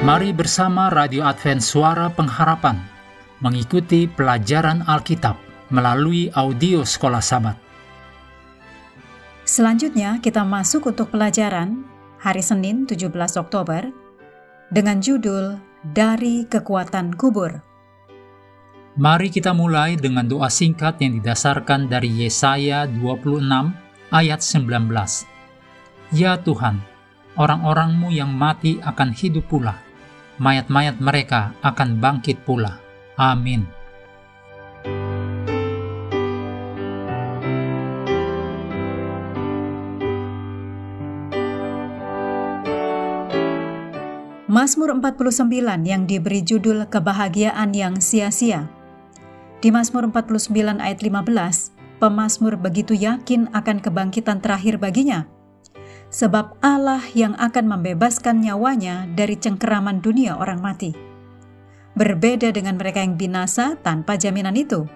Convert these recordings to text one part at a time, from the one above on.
Mari bersama Radio Advent Suara Pengharapan mengikuti pelajaran Alkitab melalui audio Sekolah Sabat. Selanjutnya kita masuk untuk pelajaran hari Senin 17 Oktober dengan judul Dari Kekuatan Kubur. Mari kita mulai dengan doa singkat yang didasarkan dari Yesaya 26 ayat 19. Ya Tuhan, orang-orangmu yang mati akan hidup pula mayat-mayat mereka akan bangkit pula. Amin. Mazmur 49 yang diberi judul Kebahagiaan yang sia-sia. Di Mazmur 49 ayat 15, pemazmur begitu yakin akan kebangkitan terakhir baginya sebab Allah yang akan membebaskan nyawanya dari cengkeraman dunia orang mati. Berbeda dengan mereka yang binasa tanpa jaminan itu.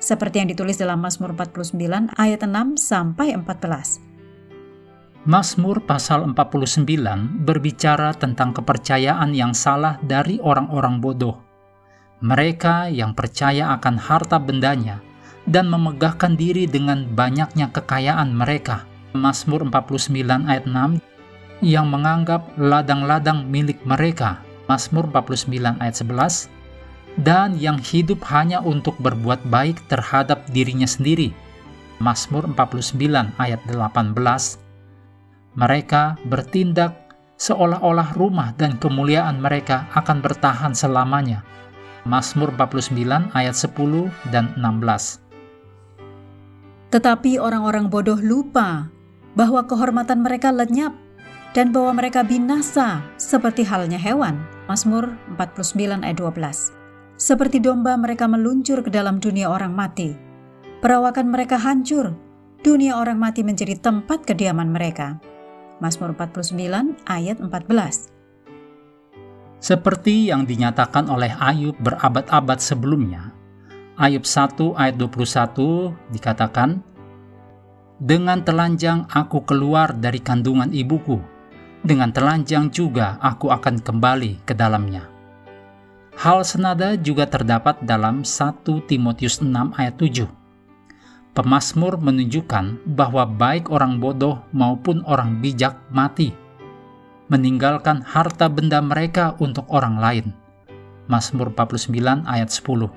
Seperti yang ditulis dalam Mazmur 49 ayat 6 sampai 14. Mazmur pasal 49 berbicara tentang kepercayaan yang salah dari orang-orang bodoh. Mereka yang percaya akan harta bendanya dan memegahkan diri dengan banyaknya kekayaan mereka Mazmur 49 ayat 6 yang menganggap ladang-ladang milik mereka, Mazmur 49 ayat 11, dan yang hidup hanya untuk berbuat baik terhadap dirinya sendiri, Mazmur 49 ayat 18, mereka bertindak seolah-olah rumah dan kemuliaan mereka akan bertahan selamanya. Mazmur 49 ayat 10 dan 16. Tetapi orang-orang bodoh lupa bahwa kehormatan mereka lenyap dan bahwa mereka binasa seperti halnya hewan. Mazmur 49 ayat 12. Seperti domba mereka meluncur ke dalam dunia orang mati. Perawakan mereka hancur, dunia orang mati menjadi tempat kediaman mereka. Mazmur 49 ayat 14. Seperti yang dinyatakan oleh Ayub berabad-abad sebelumnya, Ayub 1 ayat 21 dikatakan, dengan telanjang aku keluar dari kandungan ibuku, dengan telanjang juga aku akan kembali ke dalamnya. Hal senada juga terdapat dalam 1 Timotius 6 ayat 7. Pemasmur menunjukkan bahwa baik orang bodoh maupun orang bijak mati, meninggalkan harta benda mereka untuk orang lain. Mazmur 49 ayat 10.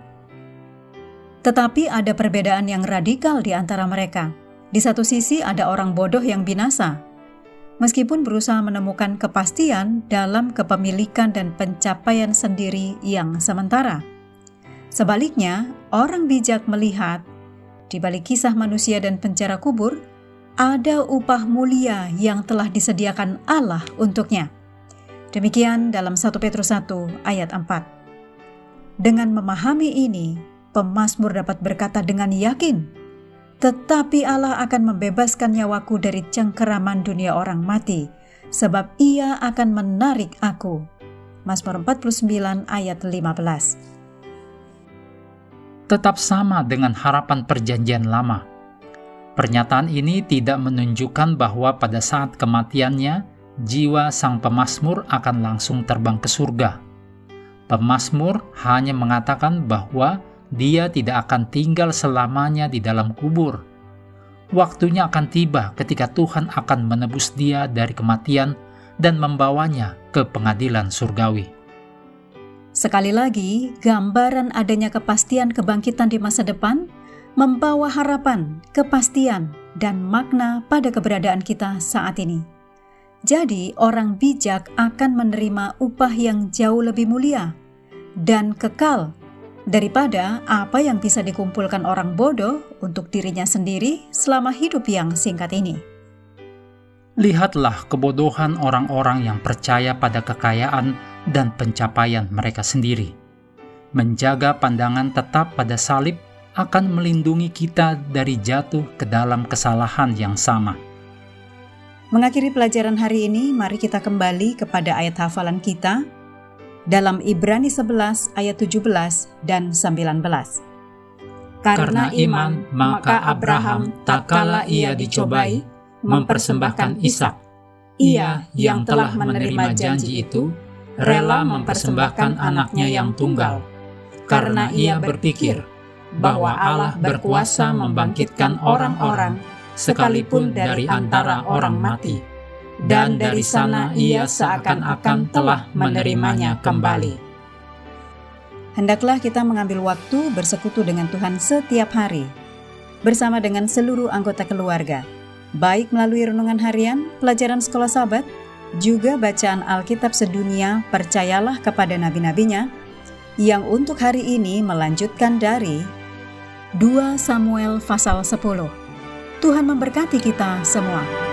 Tetapi ada perbedaan yang radikal di antara mereka di satu sisi ada orang bodoh yang binasa, meskipun berusaha menemukan kepastian dalam kepemilikan dan pencapaian sendiri yang sementara. Sebaliknya, orang bijak melihat di balik kisah manusia dan penjara kubur, ada upah mulia yang telah disediakan Allah untuknya. Demikian dalam 1 Petrus 1 ayat 4. Dengan memahami ini, pemazmur dapat berkata dengan yakin tetapi Allah akan membebaskan nyawaku dari cengkeraman dunia orang mati, sebab ia akan menarik aku. Mazmur 49 ayat 15 Tetap sama dengan harapan perjanjian lama. Pernyataan ini tidak menunjukkan bahwa pada saat kematiannya, jiwa sang pemasmur akan langsung terbang ke surga. Pemasmur hanya mengatakan bahwa dia tidak akan tinggal selamanya di dalam kubur. Waktunya akan tiba ketika Tuhan akan menebus dia dari kematian dan membawanya ke pengadilan surgawi. Sekali lagi, gambaran adanya kepastian kebangkitan di masa depan membawa harapan, kepastian, dan makna pada keberadaan kita saat ini. Jadi, orang bijak akan menerima upah yang jauh lebih mulia dan kekal daripada apa yang bisa dikumpulkan orang bodoh untuk dirinya sendiri selama hidup yang singkat ini. Lihatlah kebodohan orang-orang yang percaya pada kekayaan dan pencapaian mereka sendiri. Menjaga pandangan tetap pada salib akan melindungi kita dari jatuh ke dalam kesalahan yang sama. Mengakhiri pelajaran hari ini, mari kita kembali kepada ayat hafalan kita dalam Ibrani 11 ayat 17 dan 19. Karena iman, maka Abraham tak kala ia dicobai, mempersembahkan Ishak. Ia yang telah menerima janji itu, rela mempersembahkan anaknya yang tunggal, karena ia berpikir bahwa Allah berkuasa membangkitkan orang-orang sekalipun dari antara orang mati, dan dari sana ia seakan-akan telah menerimanya kembali. Hendaklah kita mengambil waktu bersekutu dengan Tuhan setiap hari, bersama dengan seluruh anggota keluarga, baik melalui renungan harian, pelajaran sekolah sahabat, juga bacaan Alkitab sedunia percayalah kepada nabi-nabinya, yang untuk hari ini melanjutkan dari 2 Samuel pasal 10. Tuhan memberkati kita semua.